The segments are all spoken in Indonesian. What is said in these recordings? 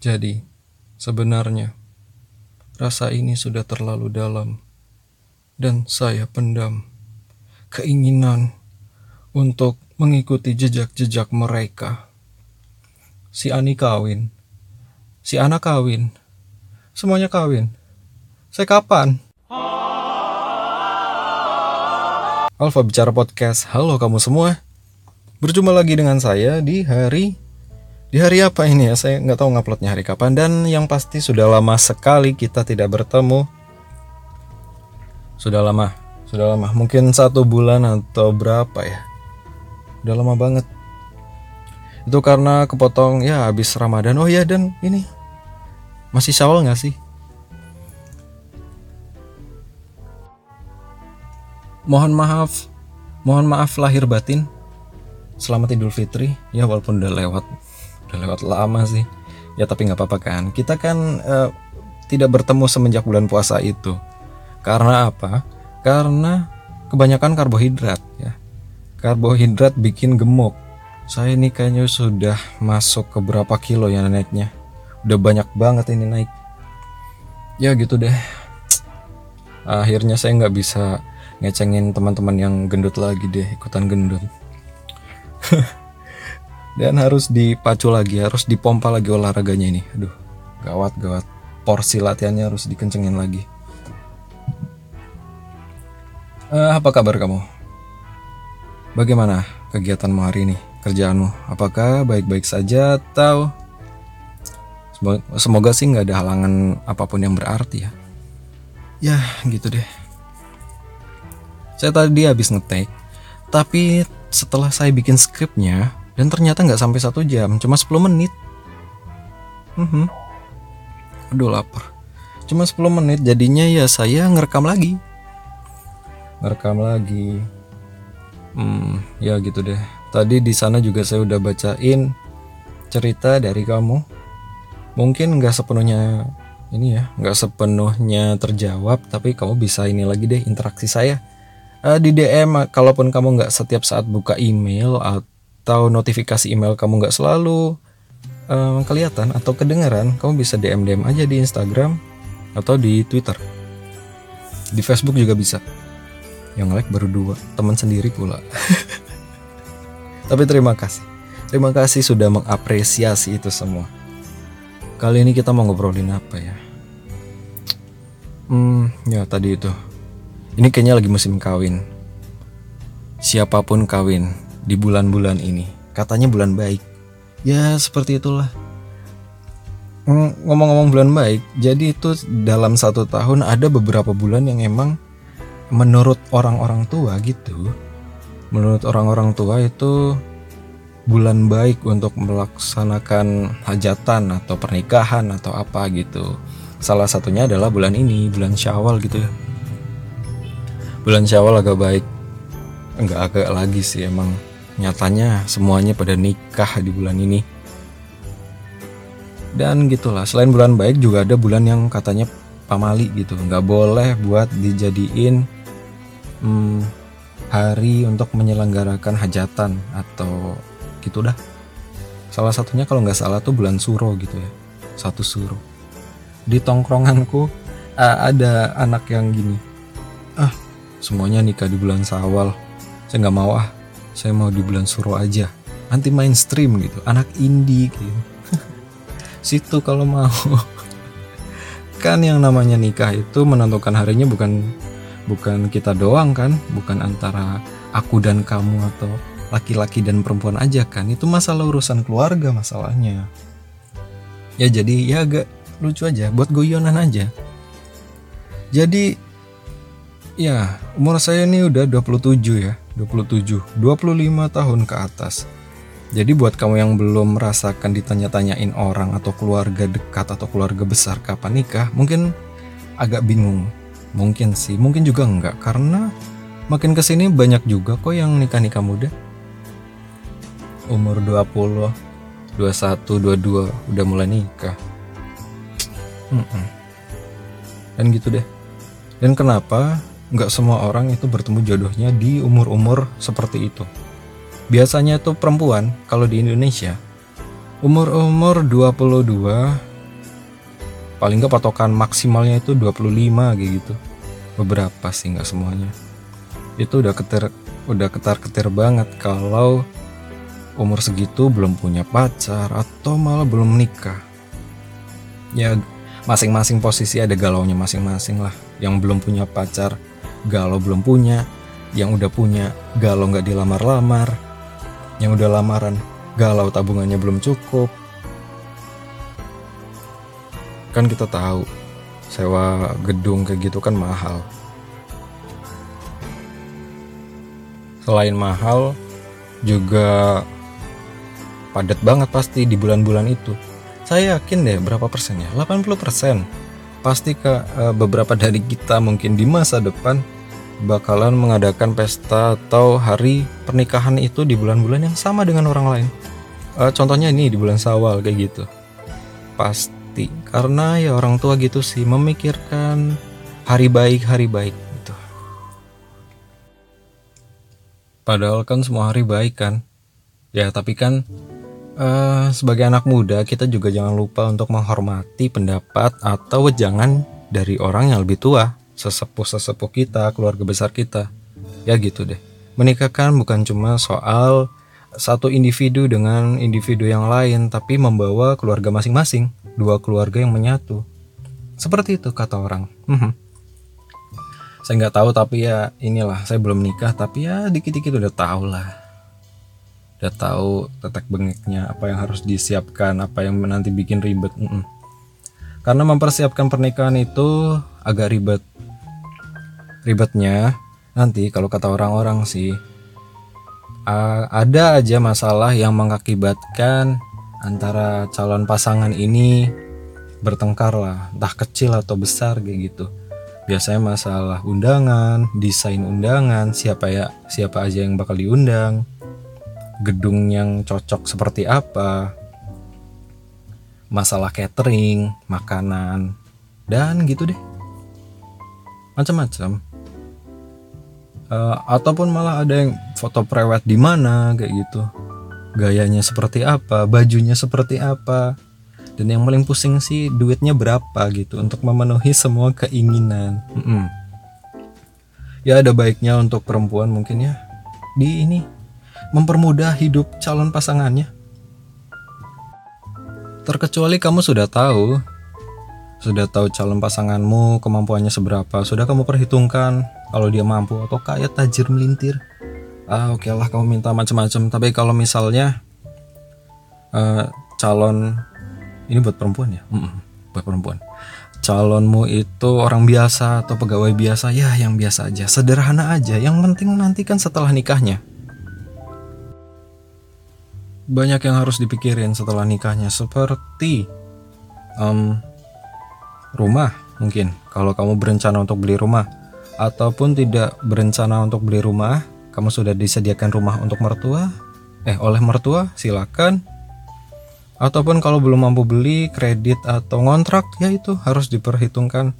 Jadi, sebenarnya rasa ini sudah terlalu dalam dan saya pendam keinginan untuk mengikuti jejak-jejak mereka. Si Ani kawin, si Ana kawin, semuanya kawin. Saya kapan? Alfa Bicara Podcast, halo kamu semua. Berjumpa lagi dengan saya di hari di hari apa ini ya? Saya nggak tahu nguploadnya hari kapan dan yang pasti sudah lama sekali kita tidak bertemu. Sudah lama, sudah lama. Mungkin satu bulan atau berapa ya? Udah lama banget. Itu karena kepotong ya habis Ramadan. Oh ya dan ini masih Syawal nggak sih? Mohon maaf, mohon maaf lahir batin. Selamat Idul Fitri. Ya walaupun udah lewat udah lewat lama sih. Ya tapi nggak apa-apa kan. Kita kan uh, tidak bertemu semenjak bulan puasa itu. Karena apa? Karena kebanyakan karbohidrat ya. Karbohidrat bikin gemuk. Saya ini kayaknya sudah masuk ke berapa kilo ya naiknya udah banyak banget ini naik. Ya gitu deh. Akhirnya saya nggak bisa ngecengin teman-teman yang gendut lagi deh ikutan gendut dan harus dipacu lagi harus dipompa lagi olahraganya ini. Aduh gawat gawat. Porsi latihannya harus dikencengin lagi. Uh, apa kabar kamu? Bagaimana kegiatanmu hari ini? Kerjaanmu? Apakah baik-baik saja atau semoga, sih nggak ada halangan apa pun yang berarti ya? Ya gitu deh. Saya tadi habis ngetek tapi setelah saya bikin skripnya dan ternyata nggak sampai satu jam cuma 10 menit. Hmm. aduh lapar. Cuma 10 menit jadinya ya saya ngerekam lagi. Ngerekam lagi. Hmm ya gitu deh. Tadi di sana juga saya udah bacain cerita dari kamu. Mungkin nggak sepenuhnya ini ya nggak sepenuhnya terjawab tapi kamu bisa ini lagi deh interaksi saya. Uh, di DM kalaupun kamu nggak setiap saat buka email atau atau notifikasi email kamu nggak selalu um, kelihatan atau kedengaran, kamu bisa DM DM aja di Instagram atau di Twitter. Di Facebook juga bisa. Yang like baru dua, teman sendiri pula. Tapi terima kasih. Terima kasih sudah mengapresiasi itu semua. Kali ini kita mau ngobrolin apa ya? Hmm, ya tadi itu. Ini kayaknya lagi musim kawin. Siapa pun kawin, di bulan-bulan ini. Katanya bulan baik. Ya seperti itulah. Ngomong-ngomong bulan baik, jadi itu dalam satu tahun ada beberapa bulan yang emang menurut orang-orang tua gitu. Menurut orang-orang tua itu bulan baik untuk melaksanakan hajatan atau pernikahan atau apa gitu. Salah satunya adalah bulan ini, bulan Syawal gitu ya. Bulan Syawal agak baik. Enggak agak lagi sih emang Nyatanya semuanya pada nikah di bulan ini. Dan gitulah, selain bulan baik juga ada bulan yang katanya pamali gitu. Nggak boleh buat dijadiin hmm, hari untuk menyelenggarakan hajatan atau gitu dah. Salah satunya kalau nggak salah tuh bulan suro gitu ya. Satu suro. Di tongkronganku ada anak yang gini. Ah, semuanya nikah di bulan sawal. Saya nggak mau ah saya mau di bulan suro aja. Anti mainstream gitu anak indie gitu. Situ kalau mau. Kan yang namanya nikah itu menentukan harinya bukan bukan kita doang kan. Bukan antara aku dan kamu atau laki-laki dan perempuan aja kan. Itu masalah urusan keluarga masalahnya. Ya jadi ya agak lucu aja buat goyonan aja. Jadi ya umur saya ini udah 27 ya 27, 25 tahun ke atas. Jadi buat kamu yang belum merasakan ditanya-tanyain orang atau keluarga dekat atau keluarga besar kapan nikah, mungkin agak bingung. Mungkin sih, mungkin juga enggak karena makin ke sini banyak juga kok yang nikah-nikah muda. Umur 20, 21, 22 udah mulai nikah. Dan gitu deh. Dan kenapa nggak semua orang itu bertemu jodohnya di umur-umur seperti itu. Biasanya itu perempuan kalau di Indonesia. Umur-umur 22 paling nggak patokan maksimalnya itu 25 kayak gitu. Beberapa sih nggak semuanya. Itu udah keter udah ketar ketir banget kalau umur segitu belum punya pacar atau malah belum menikah ya masing-masing posisi ada galaunya masing-masing lah yang belum punya pacar galau belum punya yang udah punya galau nggak dilamar-lamar yang udah lamaran galau tabungannya belum cukup. Kan kita tahu sewa gedung kayak gitu kan mahal. Selain mahal juga padat banget pasti di bulan-bulan itu. Saya yakin deh berapa persennya 80 persen pasti ke uh, beberapa dari kita mungkin di masa depan bakalan mengadakan pesta atau hari pernikahan itu di bulan-bulan yang sama dengan orang lain. Uh, contohnya ini di bulan sawal kayak gitu. Pasti. Karena ya orang tua gitu sih memikirkan hari baik hari baik gitu. Padahal kan semua hari baik kan? Ya tapi kan uh, sebagai anak muda kita juga jangan lupa untuk menghormati pendapat atau jangan dari orang yang lebih tua sesepuh-sesepuh kita keluarga besar kita ya gitu deh menikahkan bukan cuma soal satu individu dengan individu yang lain, tapi membawa keluarga masing-masing dua keluarga yang menyatu. Seperti itu kata orang. Mhm. saya nggak tahu tapi ya inilah saya belum nikah tapi ya dikit-dikit udah tahu lah. Udah tahu tetek bengeknya apa yang harus disiapkan, apa yang nanti bikin ribet. Mhm. Karena mempersiapkan pernikahan itu agak ribet. Ribetnya nanti kalau kata orang-orang sih ada aja masalah yang mengakibatkan antara calon pasangan ini bertengkar lah, entah kecil atau besar kayak gitu. Biasanya masalah undangan, desain undangan, siapa ya siapa aja yang bakal diundang, gedung yang cocok seperti apa, masalah catering, makanan, dan gitu deh. Macam-macam. Uh, ataupun malah ada yang foto prewed di mana kayak gitu gayanya seperti apa, bajunya seperti apa. Dan yang paling pusing sih duitnya berapa gitu untuk memenuhi semua keinginan. Mm -mm. Ya ada baiknya untuk perempuan mungkin ya di ini mempermudah hidup calon pasangannya. Terkecuali kamu sudah tahu sudah tahu calon pasanganmu kemampuannya seberapa, sudah kamu perhitungkan kalau dia mampu atau kaya tajir melintir. Ah oke okay lah kamu minta macam-macam. Tapi kalau misalnya uh, calon ini buat perempuan ya? Mm -mm, buat perempuan. Calonmu itu orang biasa atau pegawai biasa? Ya yang biasa aja. Sederhana aja. Yang penting nanti kan setelah nikahnya banyak yang harus dipikirin setelah nikahnya seperti um, rumah mungkin kalau kamu berencana untuk beli rumah ataupun tidak berencana untuk beli rumah kamu sudah disediakan rumah untuk mertua? Eh, oleh mertua, silakan. Ataupun kalau belum mampu beli kredit atau ngontrak, ya itu harus diperhitungkan.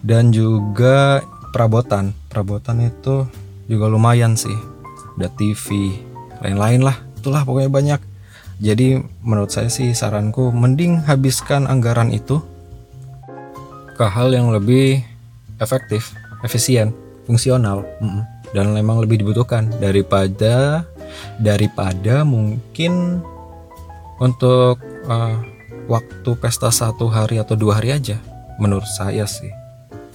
Dan juga perabotan. Perabotan itu juga lumayan sih. Ada TV, lain-lain lah. Itulah pokoknya banyak. Jadi menurut saya sih saranku mending habiskan anggaran itu ke hal yang lebih efektif, efisien, fungsional. Dan memang lebih dibutuhkan daripada daripada mungkin untuk uh, waktu pesta satu hari atau dua hari aja menurut saya sih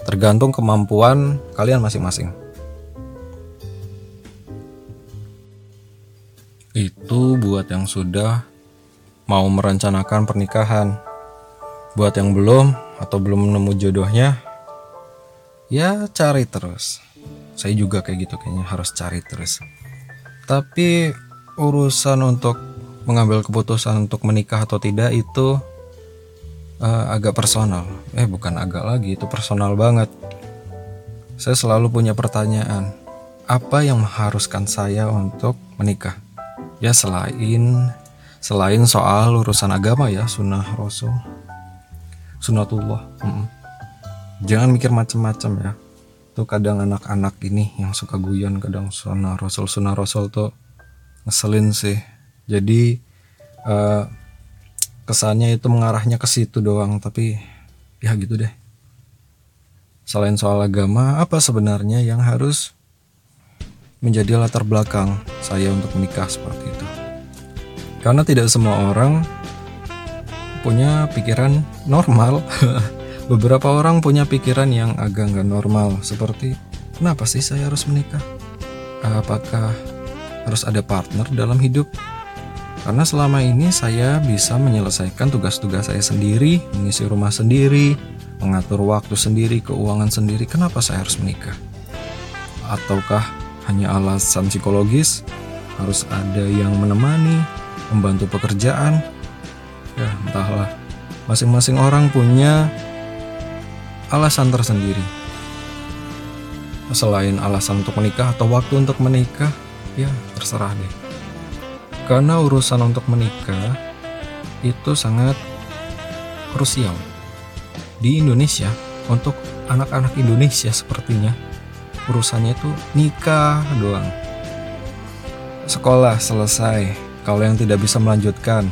tergantung kemampuan kalian masing-masing itu buat yang sudah mau merencanakan pernikahan. Buat yang belum atau belum menemu jodohnya ya cari terus. Saya juga kayak gitu kayaknya harus cari terus. Tapi urusan untuk mengambil keputusan untuk menikah atau tidak itu uh, agak personal. Eh bukan agak lagi itu personal banget. Saya selalu punya pertanyaan apa yang mengharuskan saya untuk menikah ya selain selain soal urusan agama ya sunnah rasul. Sunnatullah mm jangan mikir macam-macam ya. Tuh kadang anak-anak ini yang suka guyon kadang sunnah rasul. Sunnah rasul tuh ngeselin sih. Jadi uh, kesannya itu mengarahnya ke situ doang tapi ya gitu deh. Selain soal agama apa sebenarnya yang harus menjadi latar belakang saya untuk menikah seperti karena tidak semua orang punya pikiran normal beberapa orang punya pikiran yang agak nggak normal seperti kenapa sih saya harus menikah apakah harus ada partner dalam hidup karena selama ini saya bisa menyelesaikan tugas-tugas saya sendiri, mengisi rumah sendiri, mengatur waktu sendiri, keuangan sendiri. Kenapa saya harus menikah? Ataukah hanya alasan psikologis? Harus ada yang menemani, membantu pekerjaan? Ya, entahlah. Masing-masing orang punya alasan tersendiri. Selain alasan untuk menikah atau waktu untuk menikah, ya terserah deh. Karena urusan untuk menikah itu sangat krusial. Di Indonesia, untuk anak-anak Indonesia sepertinya, urusannya itu nikah doang. Sekolah selesai, kalau yang tidak bisa melanjutkan,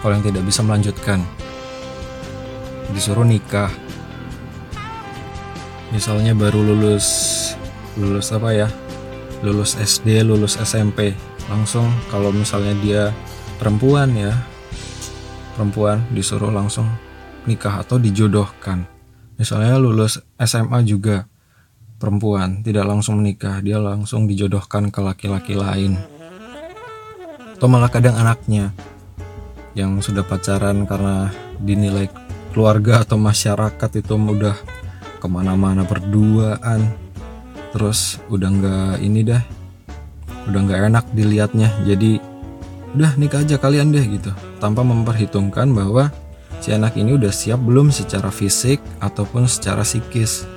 kalau yang tidak bisa melanjutkan, disuruh nikah. Misalnya baru lulus, lulus apa ya? Lulus SD, lulus SMP, langsung kalau misalnya dia perempuan ya. Perempuan disuruh langsung nikah atau dijodohkan. Misalnya lulus SMA juga perempuan tidak langsung menikah dia langsung dijodohkan ke laki-laki lain atau malah kadang anaknya yang sudah pacaran karena dinilai keluarga atau masyarakat itu udah ke mana-mana berduaan terus udah nggak ini dah udah nggak enak dilihatnya jadi udah nikah aja kalian deh gitu. Tanpa memperhitungkan bahwa si anak ini udah siap belum secara fisik ataupun secara psikis.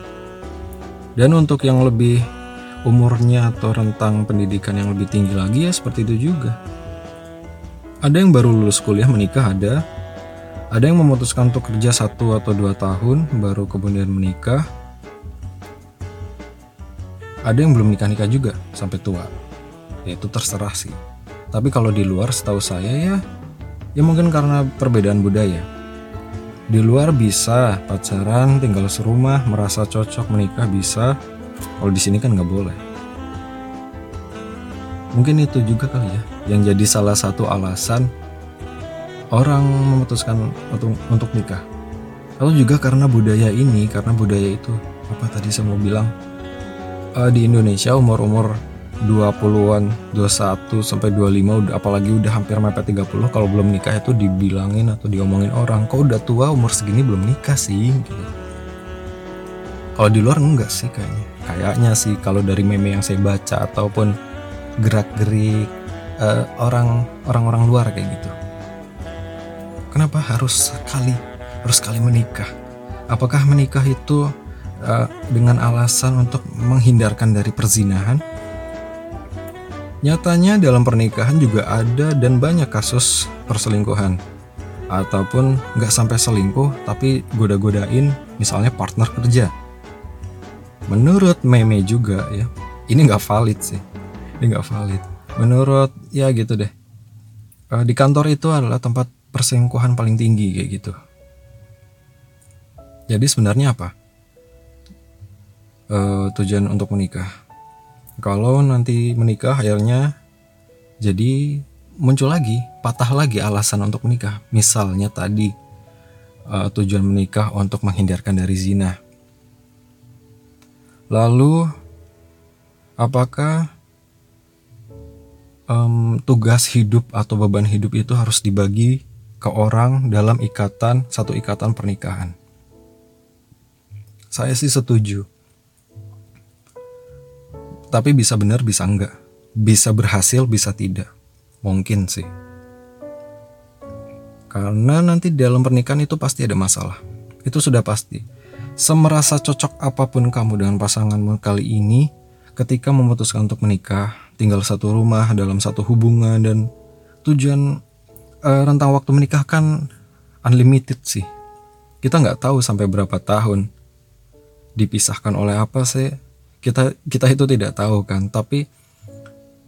Dan untuk yang lebih umurnya atau rentang pendidikan yang lebih tinggi lagi ya seperti itu juga ada yang baru lulus kuliah menikah ada. Ada yang memutuskan untuk kerja satu atau dua tahun baru kemudian menikah. Ada yang belum nikah-nikah juga sampai tua. Ya itu terserah sih. Tapi kalau di luar setahu saya ya ya mungkin karena perbedaan budaya. Di luar bisa pacaran tinggal serumah merasa cocok menikah bisa. Kalau di sini kan nggak boleh. Mungkin itu juga kali ya yang jadi salah satu alasan orang memutuskan untuk untuk nikah atau juga karena budaya ini karena budaya itu apa tadi saya mau bilang uh, di Indonesia umur-umur 20-an, 21 sampai 25 udah apalagi udah hampir mepet 30 kalau belum nikah itu dibilangin atau diomongin orang, "Kok udah tua umur segini belum nikah sih?" gitu. Kalau di luar enggak sih kayaknya. Kayaknya sih kalau dari meme yang saya baca ataupun gerak-gerik uh, orang orang-orang luar kayak gitu. Kenapa harus sekali harus sekali menikah? Apakah menikah itu uh, dengan alasan untuk menghindarkan dari perzinahan? Nyatanya dalam pernikahan juga ada dan banyak kasus perselingkuhan ataupun nggak sampai selingkuh tapi goda-godain misalnya partner kerja. Menurut meme juga ya, ini nggak valid sih, ini nggak valid. Menurut ya gitu deh, eh, di kantor itu adalah tempat perselingkuhan paling tinggi kayak gitu. Jadi sebenarnya apa? Uh, tujuan untuk menikah kalau nanti menikah akhirnya jadi muncul lagi, patah lagi alasan untuk menikah. Misalnya tadi uh, tujuan menikah untuk menghindarkan dari zina. Lalu apakah um, tugas hidup atau beban hidup itu harus dibagi ke orang dalam ikatan satu ikatan pernikahan? Saya sih setuju tapi bisa benar bisa enggak. Bisa berhasil bisa tidak. Mungkin sih. Karena nanti dalam pernikahan itu pasti ada masalah. Itu sudah pasti. Semerasa cocok apa pun kamu dengan pasanganmu kali ini, ketika memutuskan untuk menikah, tinggal satu rumah dalam satu hubungan dan tujuan uh, rentang waktu menikah kan unlimited sih. Kita nggak tahu sampai berapa tahun dipisahkan oleh apa sih. Kita kita itu tidak tahu kan. Tapi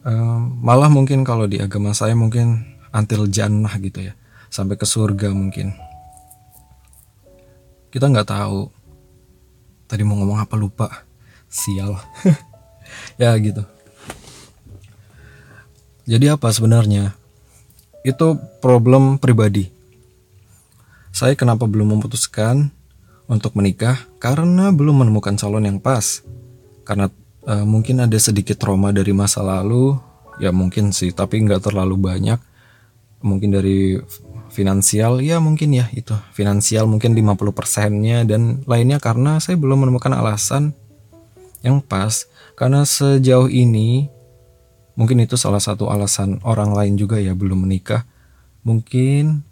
um, malah mungkin kalau di agama saya mungkin antil jannah gitu ya. Sampai ke surga mungkin. Kita nggak tahu. Tadi mau ngomong apa lupa. Sial. Ya gitu jadi apa sebenarnya? Itu problem pribadi. Saya kenapa belum memutuskan untuk menikah? Karena belum menemukan calon yang pas. Karena uh, mungkin ada sedikit trauma dari masa lalu. Ya mungkin sih tapi nggak terlalu banyak. Mungkin dari finansial ya mungkin ya itu. Finansial mungkin 50 persennya dan lainnya karena saya belum menemukan alasan yang pas. Karena sejauh ini mungkin itu salah satu alasan orang lain juga ya belum menikah. Mungkin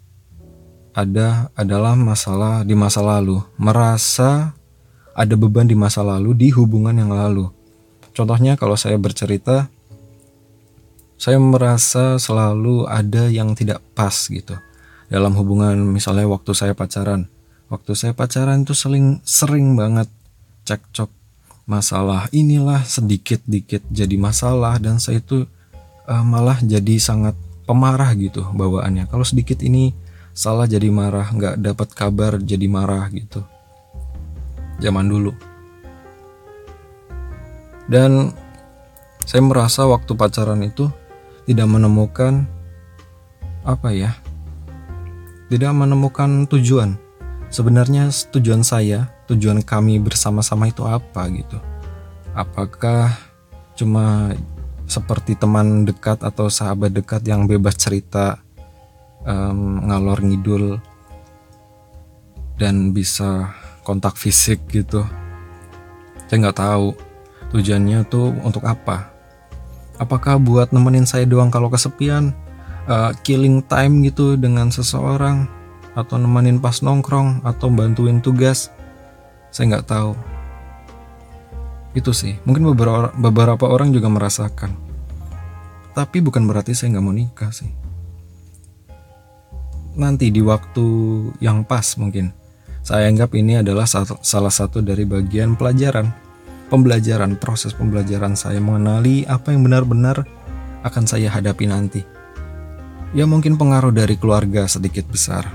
ada adalah masalah di masa lalu. Merasa ada beban di masa lalu di hubungan yang lalu. Contohnya kalau saya bercerita saya merasa selalu ada yang tidak pas gitu. Dalam hubungan misalnya waktu saya pacaran. Waktu saya pacaran itu sering sering banget cekcok masalah inilah sedikit dikit jadi masalah dan saya itu uh, malah jadi sangat pemarah gitu bawaannya. Kalau sedikit ini salah jadi marah nggak dapat kabar jadi marah gitu. Zaman dulu. Dan saya merasa waktu pacaran itu tidak menemukan apa ya tidak menemukan tujuan sebenarnya tujuan saya tujuan kami bersama-sama itu apa gitu? Apakah cuma seperti teman dekat atau sahabat dekat yang bebas cerita um, ngalor ngidul dan bisa kontak fisik gitu? Saya nggak tahu. Tujuannya tuh untuk apa? Apakah buat nemenin saya doang kalau kesepian, uh, killing time gitu dengan seseorang, atau nemenin pas nongkrong, atau bantuin tugas? Saya nggak tahu. Itu sih, mungkin beberapa, beberapa orang juga merasakan. Tapi bukan berarti saya nggak mau nikah sih. Nanti di waktu yang pas mungkin. Saya anggap ini adalah salah satu dari bagian pelajaran pembelajaran, proses pembelajaran saya mengenali apa yang benar-benar akan saya hadapi nanti. Ya mungkin pengaruh dari keluarga sedikit besar.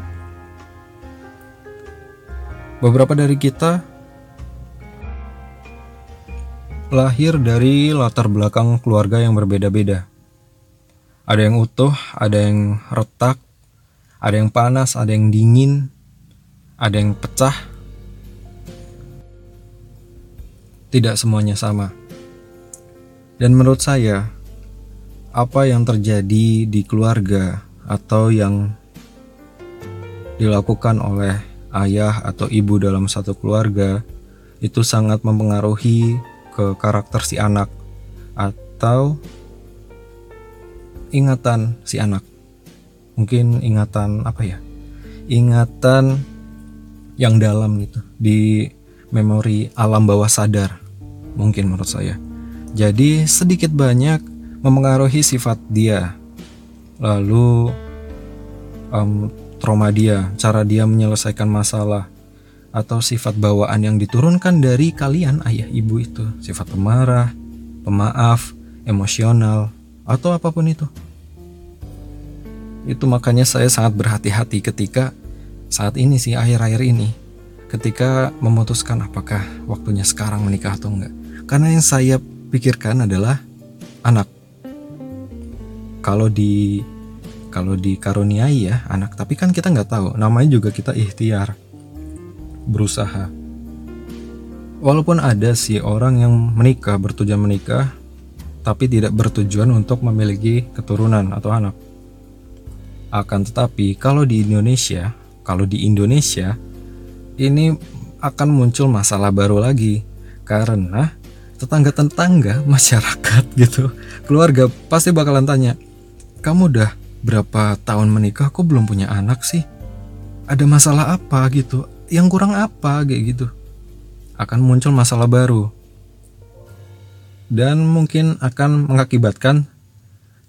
Beberapa dari kita lahir dari latar belakang keluarga yang berbeda-beda. Ada yang utuh, ada yang retak, ada yang panas, ada yang dingin, ada yang pecah, tidak semuanya sama. Dan menurut saya, apa yang terjadi di keluarga atau yang dilakukan oleh ayah atau ibu dalam satu keluarga itu sangat mempengaruhi ke karakter si anak atau ingatan si anak. Mungkin ingatan apa ya? Ingatan yang dalam gitu di memori alam bawah sadar mungkin menurut saya jadi sedikit banyak memengaruhi sifat dia lalu um, trauma dia cara dia menyelesaikan masalah atau sifat bawaan yang diturunkan dari kalian ayah ibu itu sifat pemarah pemaaf emosional atau apa pun itu itu makanya saya sangat berhati-hati ketika saat ini sih akhir-akhir ini ketika memutuskan apakah waktunya sekarang menikah atau enggak. Karena yang saya pikirkan adalah anak. Kalau di kalau dikaruniai ya anak, tapi kan kita nggak tahu. Namanya juga kita ikhtiar, berusaha. Walaupun ada sih orang yang menikah bertujuan menikah, tapi tidak bertujuan untuk memiliki keturunan atau anak. Akan tetapi kalau di Indonesia, kalau di Indonesia ini akan muncul masalah baru lagi karena tetangga-tetangga masyarakat gitu keluarga pasti bakalan tanya kamu udah berapa tahun menikah kok belum punya anak sih? Ada masalah apa gitu? Yang kurang apa? Kayak gitu. Akan muncul masalah baru. Dan mungkin akan mengakibatkan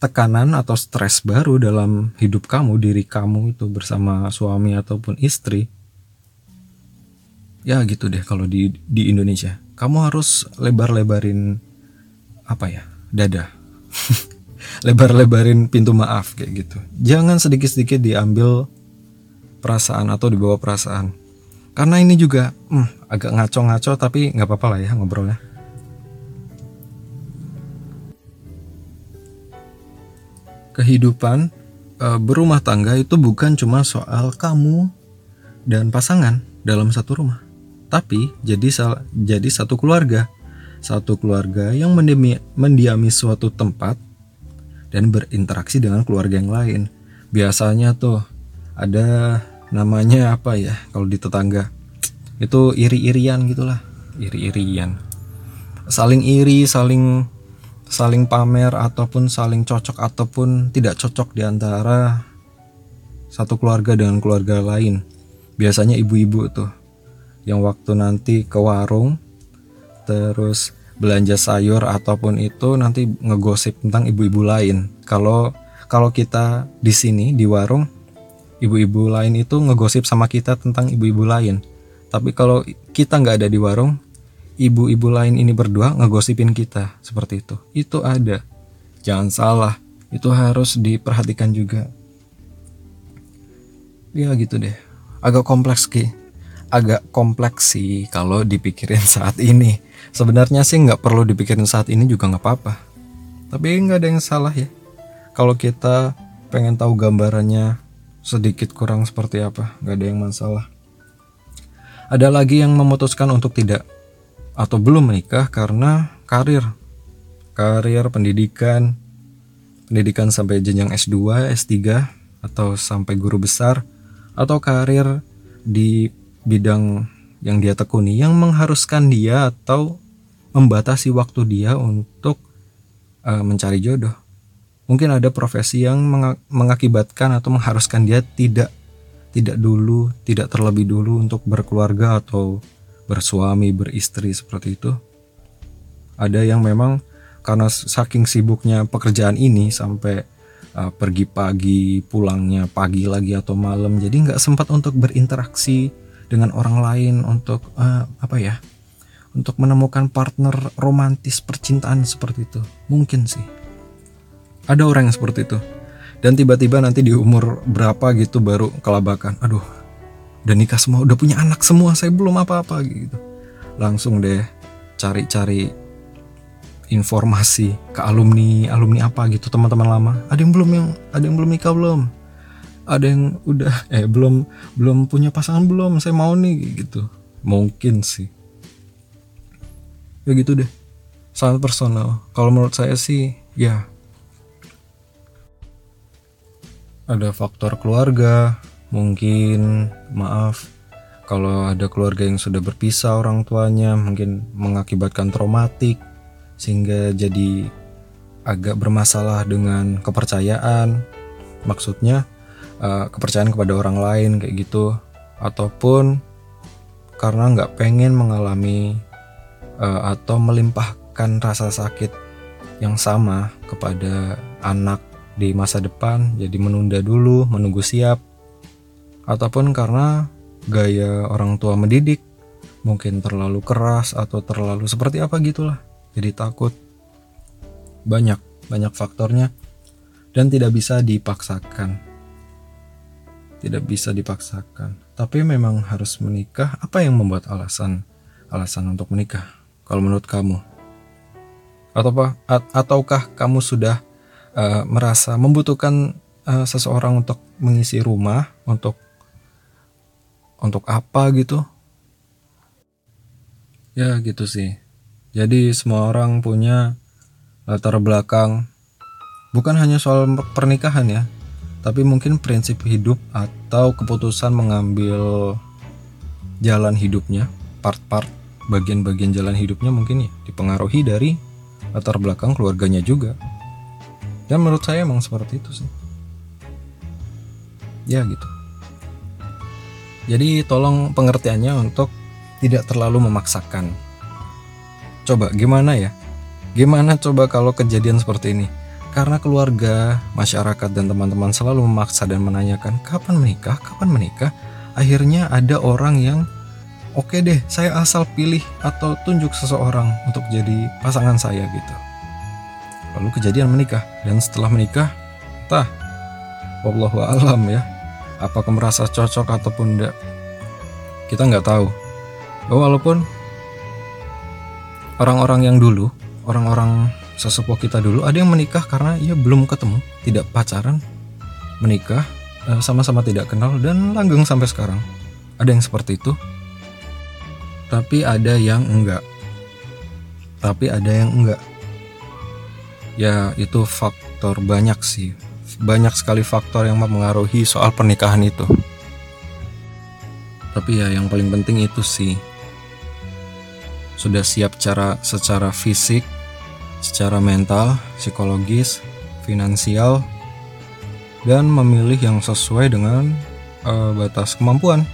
tekanan atau stres baru dalam hidup kamu diri kamu itu bersama suami ataupun istri. Ya gitu deh kalau di di Indonesia. Kamu harus lebar-lebarin apa ya? Dada lebar-lebarin pintu maaf kayak gitu. Jangan sedikit-sedikit diambil perasaan atau dibawa perasaan. Karena ini juga hmm, agak ngaco-ngaco tapi nggak apa-apa lah ya ngobrolnya. Kehidupan e, berumah tangga itu bukan cuma soal kamu dan pasangan dalam satu rumah, tapi jadi jadi satu keluarga, satu keluarga yang mendiami, mendiami suatu tempat dan berinteraksi dengan keluarga yang lain. Biasanya tuh ada namanya apa ya kalau di tetangga itu iri-irian gitulah. Iri-irian. Saling iri saling saling pamer ataupun saling cocok ataupun tidak cocok di antara satu keluarga dengan keluarga lain. Biasanya ibu-ibu tuh yang waktu nanti ke warung terus belanja sayur ataupun itu nanti ngegosip tentang ibu-ibu lain kalau kalau kita di sini di warung ibu-ibu lain itu ngegosip sama kita tentang ibu-ibu lain. Tapi kalau kita nggak ada di warung, ibu-ibu lain ini berdua ngegosipin kita seperti itu. Itu ada. Jangan salah, itu harus diperhatikan juga. Ya gitu deh. Agak kompleks ki. Agak kompleks sih kalau dipikirin saat ini. Sebenarnya sih nggak perlu dipikirin saat ini juga nggak apa-apa. Tapi nggak ada yang salah ya. Kalau kita pengen tahu gambarannya sedikit kurang seperti apa, gak ada yang masalah. Ada lagi yang memutuskan untuk tidak atau belum menikah karena karir, karir pendidikan, pendidikan sampai jenjang S2, S3, atau sampai guru besar, atau karir di bidang yang dia tekuni yang mengharuskan dia atau membatasi waktu dia untuk uh, mencari jodoh. Mungkin ada profesi yang mengakibatkan atau mengharuskan dia tidak tidak dulu, tidak terlebih dulu untuk berkeluarga atau bersuami, beristri seperti itu. Ada yang memang karena saking sibuknya pekerjaan ini sampai uh, pergi pagi, pulangnya pagi lagi atau malam, jadi nggak sempat untuk berinteraksi dengan orang lain untuk uh, apa ya? Untuk menemukan partner romantis percintaan seperti itu. Mungkin sih ada orang yang seperti itu. Dan tiba-tiba nanti di umur berapa gitu baru kelabakan. Aduh, udah nikah semua, udah punya anak semua, saya belum apa-apa gitu. Langsung deh cari-cari informasi ke alumni, alumni apa gitu, teman-teman lama. Ada yang belum yang ada yang belum nikah belum? Ada yang udah eh belum belum punya pasangan belum? Saya mau nih gitu. Mungkin sih. Ya gitu deh. Sangat personal. Kalau menurut saya sih ya ada faktor keluarga, mungkin maaf kalau ada keluarga yang sudah berpisah orang tuanya mungkin mengakibatkan traumatik sehingga jadi agak bermasalah dengan kepercayaan maksudnya uh, kepercayaan kepada orang lain kayak gitu. Ataupun karena nggak pengen mengalami uh, atau melimpahkan rasa sakit yang sama kepada anak di masa depan jadi menunda dulu menunggu siap. Ataupun karena gaya orang tua mendidik mungkin terlalu keras atau terlalu seperti apa gitulah jadi takut. Banyak banyak faktornya dan tidak bisa dipaksakan tidak bisa dipaksakan. Tapi memang harus menikah. Apa yang membuat alasan alasan untuk menikah kalau menurut kamu? Atau apa ataukah kamu sudah uh, merasa membutuhkan uh, seseorang untuk mengisi rumah untuk untuk apa gitu? Ya gitu sih. Jadi semua orang punya latar belakang. Bukan hanya soal pernikahan ya tapi mungkin prinsip hidup atau keputusan mengambil jalan hidupnya part-part bagian-bagian jalan hidupnya mungkin ya dipengaruhi dari latar belakang keluarganya juga. Dan menurut saya emang seperti itu sih. Ya gitu. Jadi tolong pengertiannya untuk tidak terlalu memaksakan. Coba gimana ya? Gimana coba kalau kejadian seperti ini karena keluarga masyarakat dan teman-teman selalu memaksa dan menanyakan kapan menikah? Kapan menikah? Akhirnya ada orang yang oke okay deh saya asal pilih atau tunjuk seseorang untuk jadi pasangan saya gitu. Lalu kejadian menikah dan setelah menikah tah wallahu alam ya apakah merasa cocok ataupun enggak kita nggak tahu. Walaupun orang-orang yang dulu orang-orang sesepuh kita dulu ada yang menikah karena ia belum ketemu tidak pacaran menikah eh, sama-sama tidak kenal dan langgeng sampai sekarang. Ada yang seperti itu tapi ada yang enggak. Tapi ada yang enggak. Ya itu faktor banyak sih. Banyak sekali faktor yang mempengaruhi soal pernikahan itu. Tapi ya yang paling penting itu sih. Sudah siap cara secara fisik secara mental psikologis finansial dan memilih yang sesuai dengan uh, batas kemampuan.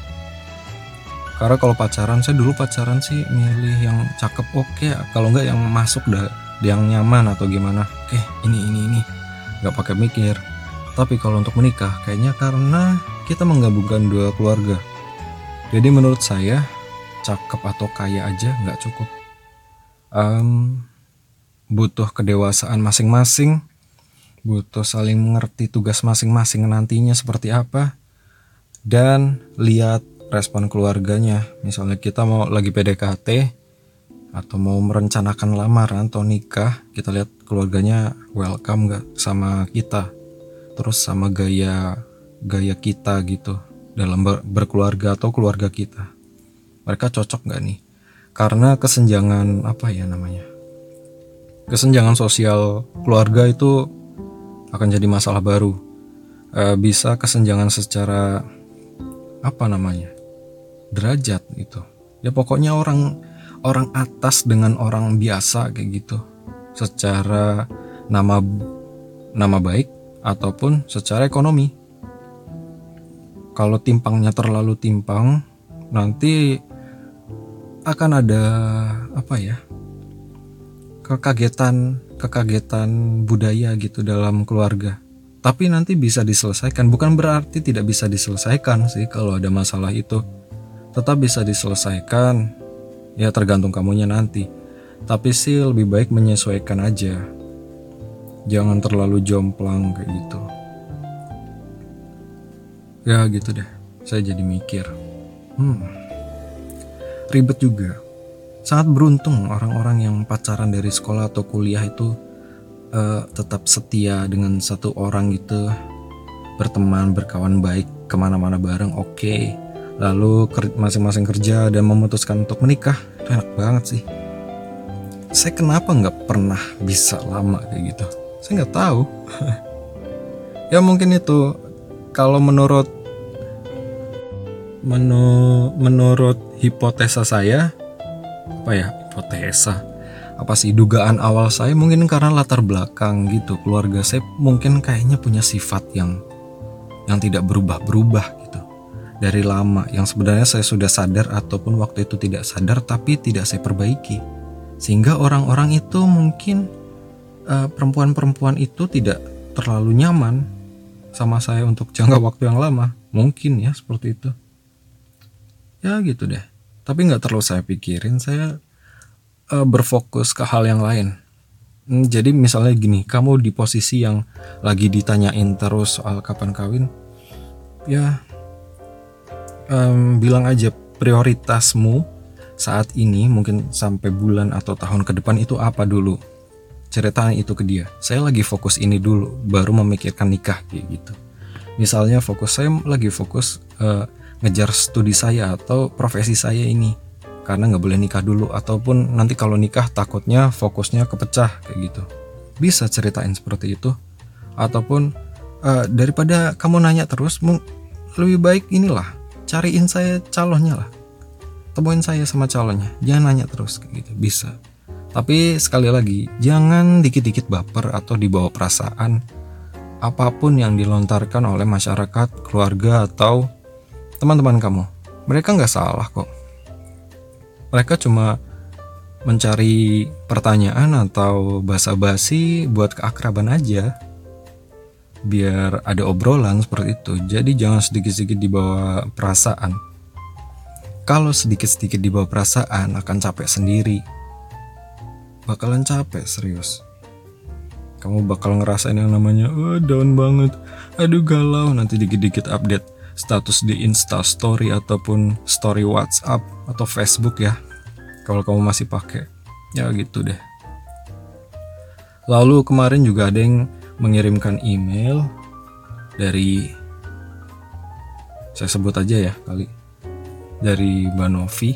Karena kalau pacaran saya dulu pacaran sih milih yang cakep oke. Okay. kalau enggak yang masuk dah yang nyaman atau gimana. Oke ini ini ini. Nggak pakai mikir. Tapi kalau untuk menikah kayaknya karena kita menggabungkan dua keluarga. Jadi menurut saya cakep atau kaya aja nggak cukup. Um, butuh kedewasaan masing-masing. Butuh saling mengerti tugas masing-masing nantinya seperti apa. Dan lihat respon keluarganya. Misalnya kita mau lagi PDKT atau mau merencanakan lamaran atau nikah kita lihat keluarganya welcome gak sama kita. Terus sama gaya gaya kita gitu dalam ber berkeluarga atau keluarga kita. Mereka cocok gak nih? Karena kesenjangan apa ya namanya kesenjangan sosial keluarga itu akan jadi masalah baru. E, bisa kesenjangan secara apa namanya derajat itu ya pokoknya orang orang atas dengan orang biasa kayak gitu. Secara nama nama baik ataupun secara ekonomi. Kalau timpangnya terlalu timpang nanti akan ada apa ya kekagetan kekagetan budaya gitu dalam keluarga. Tapi nanti bisa diselesaikan. Bukan berarti tidak bisa diselesaikan sih kalau ada masalah itu. Tetap bisa diselesaikan. Ya tergantung kamunya nanti. Tapi sih lebih baik menyesuaikan aja. Jangan terlalu jomplang kayak gitu. Ya gitu deh. Saya jadi mikir. Hmm. Ribet juga sangat beruntung orang-orang yang pacaran dari sekolah atau kuliah itu uh, tetap setia dengan satu orang gitu berteman berkawan baik ke mana-mana bareng oke. Okay lalu masing-masing kerja dan memutuskan untuk menikah itu enak banget sih. Saya kenapa nggak pernah bisa lama kayak gitu? Saya nggak tahu. Ya mungkin itu kalau menurut menu, menurut hipotesa saya apa ya hipotesa apa sih dugaan awal saya mungkin karena latar belakang gitu keluarga saya mungkin kayaknya punya sifat yang yang tidak berubah-berubah dari lama yang sebenarnya saya sudah sadar ataupun waktu itu tidak sadar tapi tidak saya perbaiki. Sehingga orang-orang itu mungkin perempuan perempuan-perempuan itu tidak terlalu nyaman sama saya untuk jangka waktu yang lama. Mungkin ya seperti itu. Ya gitu deh. Tapi nggak terlalu saya pikirin, saya uh, berfokus ke hal yang lain. Hmm, jadi misalnya gini, kamu di posisi yang lagi ditanyain terus soal kapan kawin, ya um, bilang aja prioritasmu saat ini mungkin sampai bulan atau tahun ke depan itu apa dulu? Ceritain itu ke dia. Saya lagi fokus ini dulu baru memikirkan nikah kayak gitu. Misalnya fokus saya lagi fokus uh, ngejar studi saya atau profesi saya ini. Karena nggak boleh nikah dulu ataupun nanti kalau nikah takutnya fokusnya kepecah kayak gitu. Bisa ceritain seperti itu? Ataupun uh, daripada kamu nanya terus lebih baik inilah cariin saya calonnya lah. Temuin saya sama calonnya jangan nanya terus kayak gitu. Bisa. Tapi sekali lagi jangan dikit-dikit baper atau dibawa perasaan apa pun yang dilontarkan oleh masyarakat keluarga atau teman-teman kamu mereka nggak salah kok mereka cuma mencari pertanyaan atau basa-basi buat keakraban aja biar ada obrolan seperti itu. Jadi jangan sedikit-sedikit dibawa perasaan. Kalau sedikit-sedikit dibawa perasaan akan capek sendiri. Bakalan capek serius. Kamu bakal ngerasain yang namanya oh, down banget. Aduh galau nanti dikit-dikit update status di Insta Story ataupun Story WhatsApp atau Facebook ya. Kalau kamu masih pakai, ya gitu deh. Lalu kemarin juga ada yang mengirimkan email dari saya sebut aja ya kali dari Mbak Novi.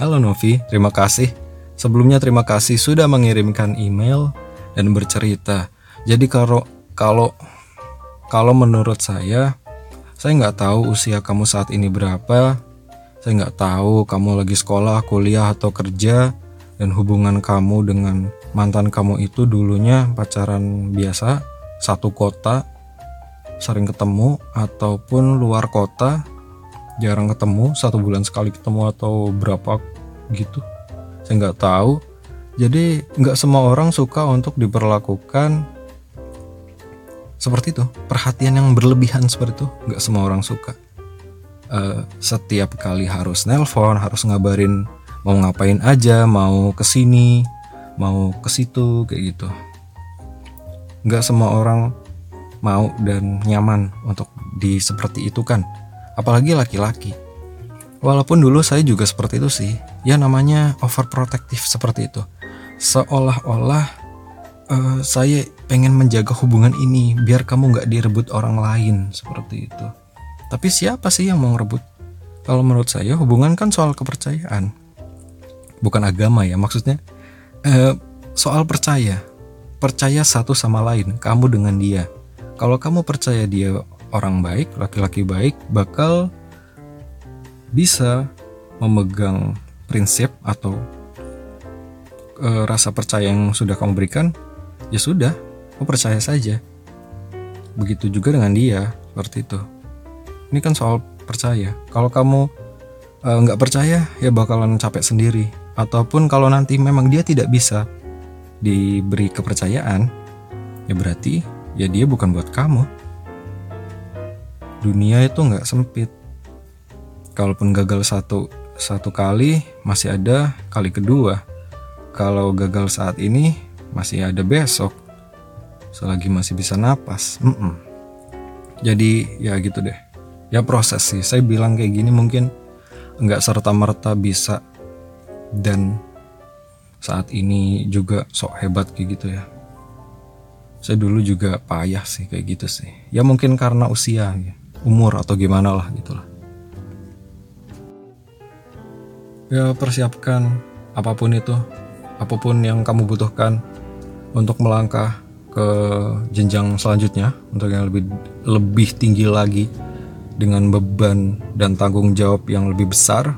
Halo Novi, terima kasih. Sebelumnya terima kasih sudah mengirimkan email dan bercerita. Jadi kalau kalau kalau menurut saya saya nggak tahu usia kamu saat ini berapa. Saya nggak tahu kamu lagi sekolah, kuliah, atau kerja. Dan hubungan kamu dengan mantan kamu itu dulunya pacaran biasa, satu kota, sering ketemu, ataupun luar kota, jarang ketemu, satu bulan sekali ketemu atau berapa gitu. Saya nggak tahu. Jadi nggak semua orang suka untuk diperlakukan seperti itu. Perhatian yang berlebihan seperti itu nggak semua orang suka. Uh, setiap kali harus nelpon harus ngabarin mau ngapain aja mau ke sini mau ke situ kayak gitu. Nggak semua orang mau dan nyaman untuk di seperti itu kan. Apalagi laki-laki. Walaupun dulu saya juga seperti itu sih. Ya namanya overprotective seperti itu. Seolah-olah uh, saya pengen menjaga hubungan ini biar kamu nggak direbut orang lain seperti itu. Tapi siapa sih yang mau ngerebut? Kalau menurut saya hubungan kan soal kepercayaan, bukan agama ya maksudnya. Uh, soal percaya, percaya satu sama lain, kamu dengan dia. Kalau kamu percaya dia orang baik, laki-laki baik, bakal bisa memegang prinsip atau uh, rasa percaya yang sudah kamu berikan ya sudah kamu percaya saja. Begitu juga dengan dia seperti itu. Ini kan soal percaya. Kalau kamu eh, nggak uh, percaya ya bakalan capek sendiri. Ataupun kalau nanti memang dia tidak bisa diberi kepercayaan ya berarti ya dia bukan buat kamu. Dunia itu nggak sempit. Kalaupun gagal satu satu kali masih ada kali kedua. Kalau gagal saat ini masih ada besok selagi masih bisa napas mm -mm. jadi ya gitu deh. Ya proses sih. Saya bilang kayak gini mungkin nggak serta merta bisa. Dan saat ini juga sok hebat kayak gitu ya. Saya dulu juga payah sih kayak gitu sih. Ya mungkin karena usia umur atau gimana lah gitulah ya persiapkan apa pun itu apa pun yang kamu butuhkan untuk melangkah ke jenjang selanjutnya untuk yang lebih lebih tinggi lagi dengan beban dan tanggung jawab yang lebih besar.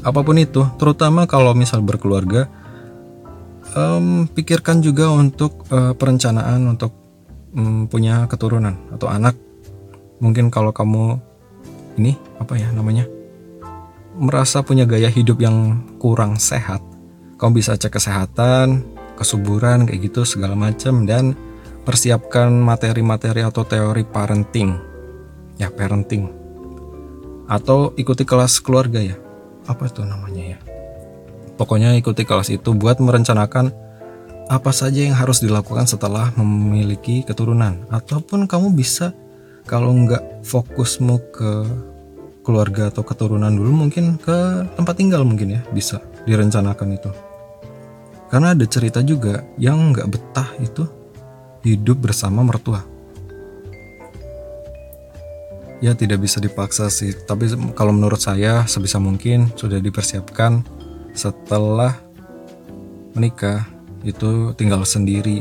Apa pun itu terutama kalau misal berkeluarga um, pikirkan juga untuk uh, perencanaan untuk um, punya keturunan atau anak. Mungkin kalau kamu ini apa ya namanya merasa punya gaya hidup yang kurang sehat kamu bisa cek kesehatan kesuburan kayak gitu segala macam dan persiapkan materi-materi atau teori parenting. Ya parenting. Atau ikuti kelas keluarga ya. Apa itu namanya ya? Pokoknya ikuti kelas itu buat merencanakan apa saja yang harus dilakukan setelah memiliki keturunan. Ataupun kamu bisa kalau nggak fokusmu ke keluarga atau keturunan dulu mungkin ke tempat tinggal mungkin ya bisa direncanakan itu karena ada cerita juga yang nggak betah itu hidup bersama mertua. Ya tidak bisa dipaksa sih, tapi kalau menurut saya sebisa mungkin sudah dipersiapkan setelah menikah itu tinggal sendiri.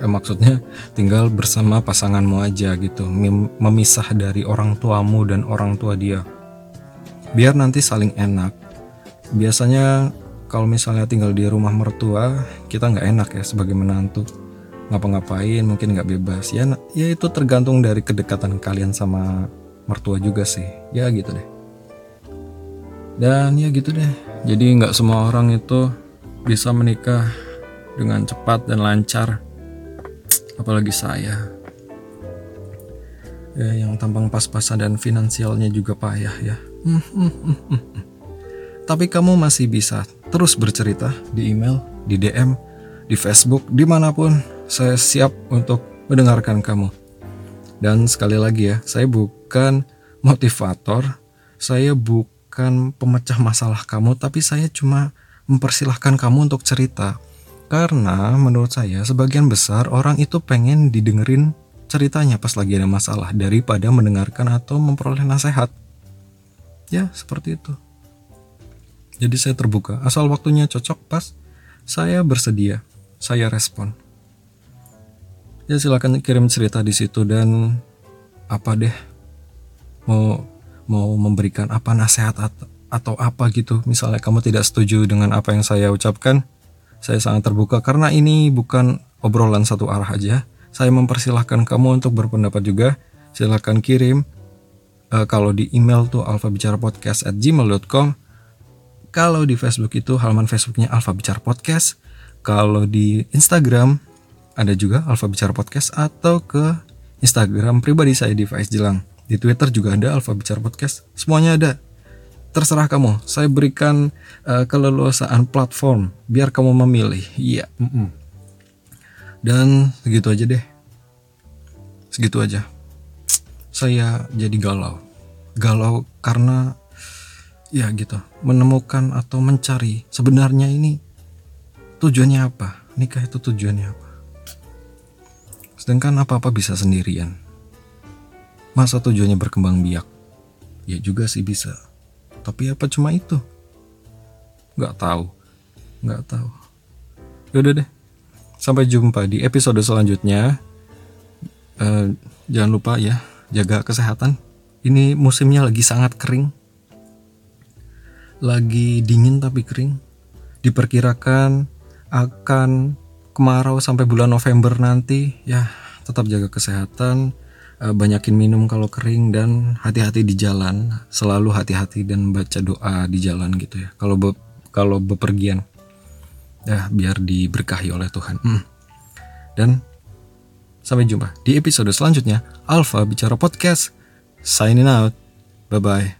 Eh, maksudnya tinggal bersama pasanganmu aja gitu, memisah dari orang tuamu dan orang tua dia. Biar nanti saling enak. Biasanya kalau misalnya tinggal di rumah mertua kita nggak enak ya sebagai menantu. Ngapa-ngapain mungkin nggak bebas. Ya ya itu tergantung dari kedekatan kalian sama mertua juga sih. Ya gitu deh. Dan ya gitu deh. Jadi nggak semua orang itu bisa menikah dengan cepat dan lancar. Apalagi saya. Ya yang tampang pas-pasan dan finansialnya juga payah ya. Tapi kamu masih bisa terus bercerita di email, di DM, di Facebook, di mana pun saya siap untuk mendengarkan kamu. Dan sekali lagi ya, saya bukan motivator, saya bukan pemecah masalah kamu, tapi saya cuma mempersilahkan kamu untuk cerita. Karena menurut saya sebagian besar orang itu pengen didengerin ceritanya pas lagi ada masalah daripada mendengarkan atau memperoleh nasihat. Ya, seperti itu. Jadi saya terbuka, asal waktunya cocok pas, saya bersedia, saya respon. Ya silakan kirim cerita di situ dan apa deh mau mau memberikan apa nasihat atau, atau apa gitu. Misalnya kamu tidak setuju dengan apa yang saya ucapkan, saya sangat terbuka karena ini bukan obrolan satu arah aja. Saya mempersilahkan kamu untuk berpendapat juga. Silahkan kirim uh, kalau di email tuh alfabicarapodcast@gmail.com. Kalau di Facebook itu halaman Facebooknya Alfa Bicara Podcast. Kalau di Instagram ada juga Alfa Bicara Podcast atau ke Instagram pribadi saya di Faiz Jelang. Di Twitter juga ada Alfa Bicara Podcast. Semuanya ada. Terserah kamu. Saya berikan uh, keleluasaan platform biar kamu memilih. Iya. Mm -mm. Dan segitu aja deh. Segitu aja saya jadi galau. Galau karena ya gitu, menemukan atau mencari sebenarnya ini tujuannya apa? Nikah itu tujuannya apa? Sedangkan apa-apa bisa sendirian. Masa tujuannya berkembang biak? Ya juga sih bisa. Tapi apa cuma itu? Gak tahu. Gak tahu. Yaudah deh. Sampai jumpa di episode selanjutnya. Uh, jangan lupa ya jaga kesehatan. Ini musimnya lagi sangat kering. Lagi dingin tapi kering. Diperkirakan akan kemarau sampai bulan November nanti. Ya, tetap jaga kesehatan, eh, banyakin minum kalau kering dan hati-hati di jalan. Selalu hati-hati dan baca doa di jalan gitu ya. Kalau be kalau bepergian. Ya, biar diberkahi oleh Tuhan. Hmm. Dan Sampai jumpa di episode selanjutnya Alpha Bicara Podcast. Signing out. Bye-bye.